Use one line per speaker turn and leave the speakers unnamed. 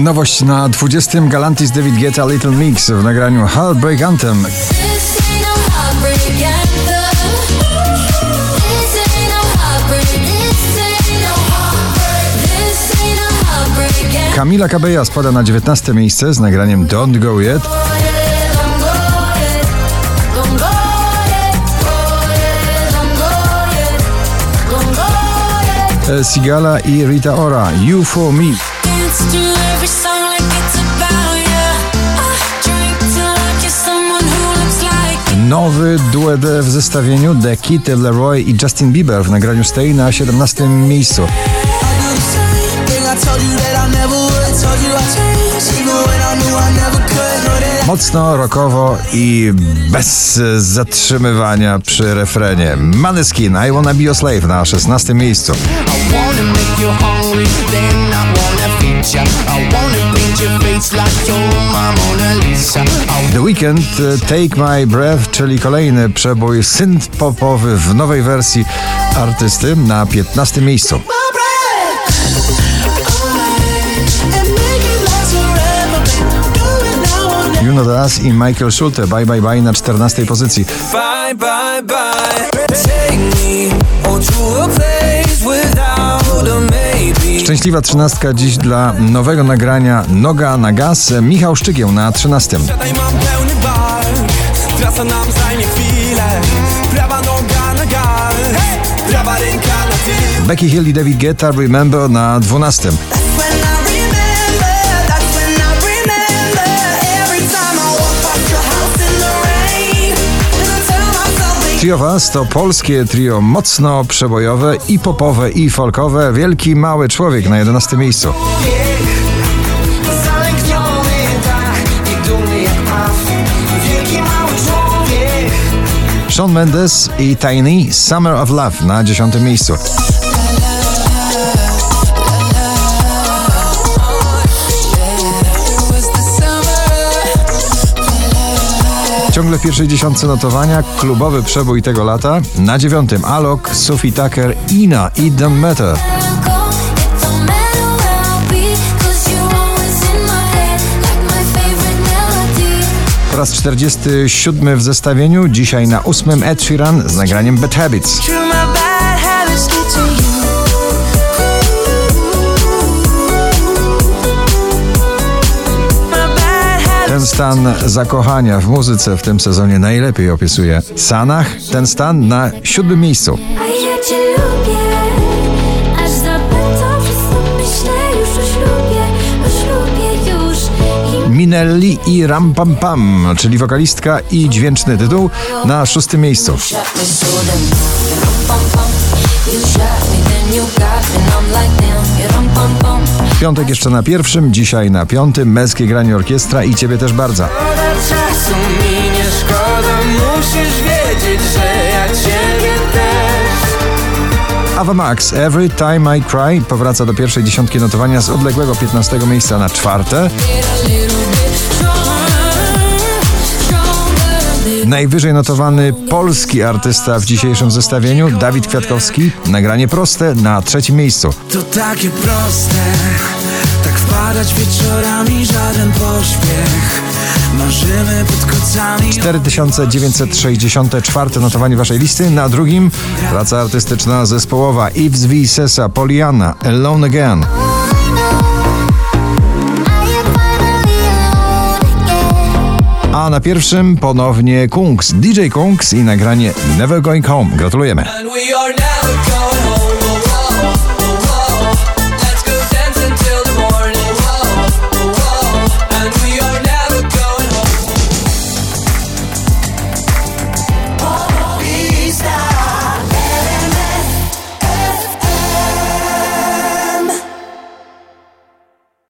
Nowość na 20. Galantis David Guetta Little Mix w nagraniu Heartbreak Anthem.
No no heartbreak. No anthem.
Kamila Cabello spada na 19. miejsce z nagraniem Go Yet.
Don't go yet.
e, Sigala i Rita Ora You For Me. Nowy duet w zestawieniu The Kid Leroy i Justin Bieber w nagraniu Stay na 17. miejscu. Mocno rockowo i bez zatrzymywania przy refrenie. Maneskin I Wanna Be Your Slave na 16. miejscu.
I wanna make you hungry, then I wanna feed ya. I wanna paint your face like you're my Mona Lisa. I
The Weeknd e, Take My Breath, czyli kolejny przebój synth-popowy w nowej wersji artysty na 15. miejscu. Know Us i Michael Schulte Bye Bye Bye na 14. pozycji.
Bye, bye, bye. Take me on to a place without a maybe.
Szczęśliwa trzynastka dziś dla nowego nagrania Noga na gaz Michał Szczygieł na 13.
Siadaj, mam pełny bar. Trasa nam zajmie chwilę. Prawa noga na gar. Prawa ręka na tył.
Becky Hill i David Guetta Remember na 12. Trio Was to polskie trio mocno przebojowe i popowe i folkowe. Wielki Mały Człowiek na 11 miejscu. Shawn Mendes i Tiny Summer of Love na 10 miejscu. Ciągle w pierwszej dziesiątce notowania klubowy przebój tego lata. Na dziewiątym Alok, Sophie Tucker, Ina i Don't Matter. Po raz 47 w zestawieniu, dzisiaj na ósmym Ed Sheeran z nagraniem Bad Habits. Ten stan zakochania w muzyce w tym sezonie najlepiej opisuje Sanach. Ten stan na siódmym miejscu.
A ja cię lubię, aż zapytam wszystko myślę już o ślubie, o ślubie już i
Minelli i Ram Pam Pam, czyli wokalistka i dźwięczny tytuł na szóstym miejscu.
shot me so then you rum pum pum. You shot me then you got me and I'm like damn
Piątek jeszcze na pierwszym, dzisiaj na piątym, męskie granie orkiestra i ciebie też bardzo.
Szkoda czasu mi nie szkoda. Musisz wiedzieć, że ja ciebie też.
Ava Max, Every Time I Cry powraca do pierwszej dziesiątki notowania z odległego 15 miejsca na czwarte. Najwyżej notowany polski artysta w dzisiejszym zestawieniu, Dawid Kwiatkowski, nagranie proste na trzecim miejscu.
To takie proste, tak wpadać wieczorami, żaden pośpiech. Marzymy pod kocami.
4964 notowanie waszej listy, na drugim praca artystyczna zespołowa Yves V. Poliana, Alone Again. A na pierwszym ponownie Kungs, DJ Kungs i nagranie Never Going Home. Gratulujemy.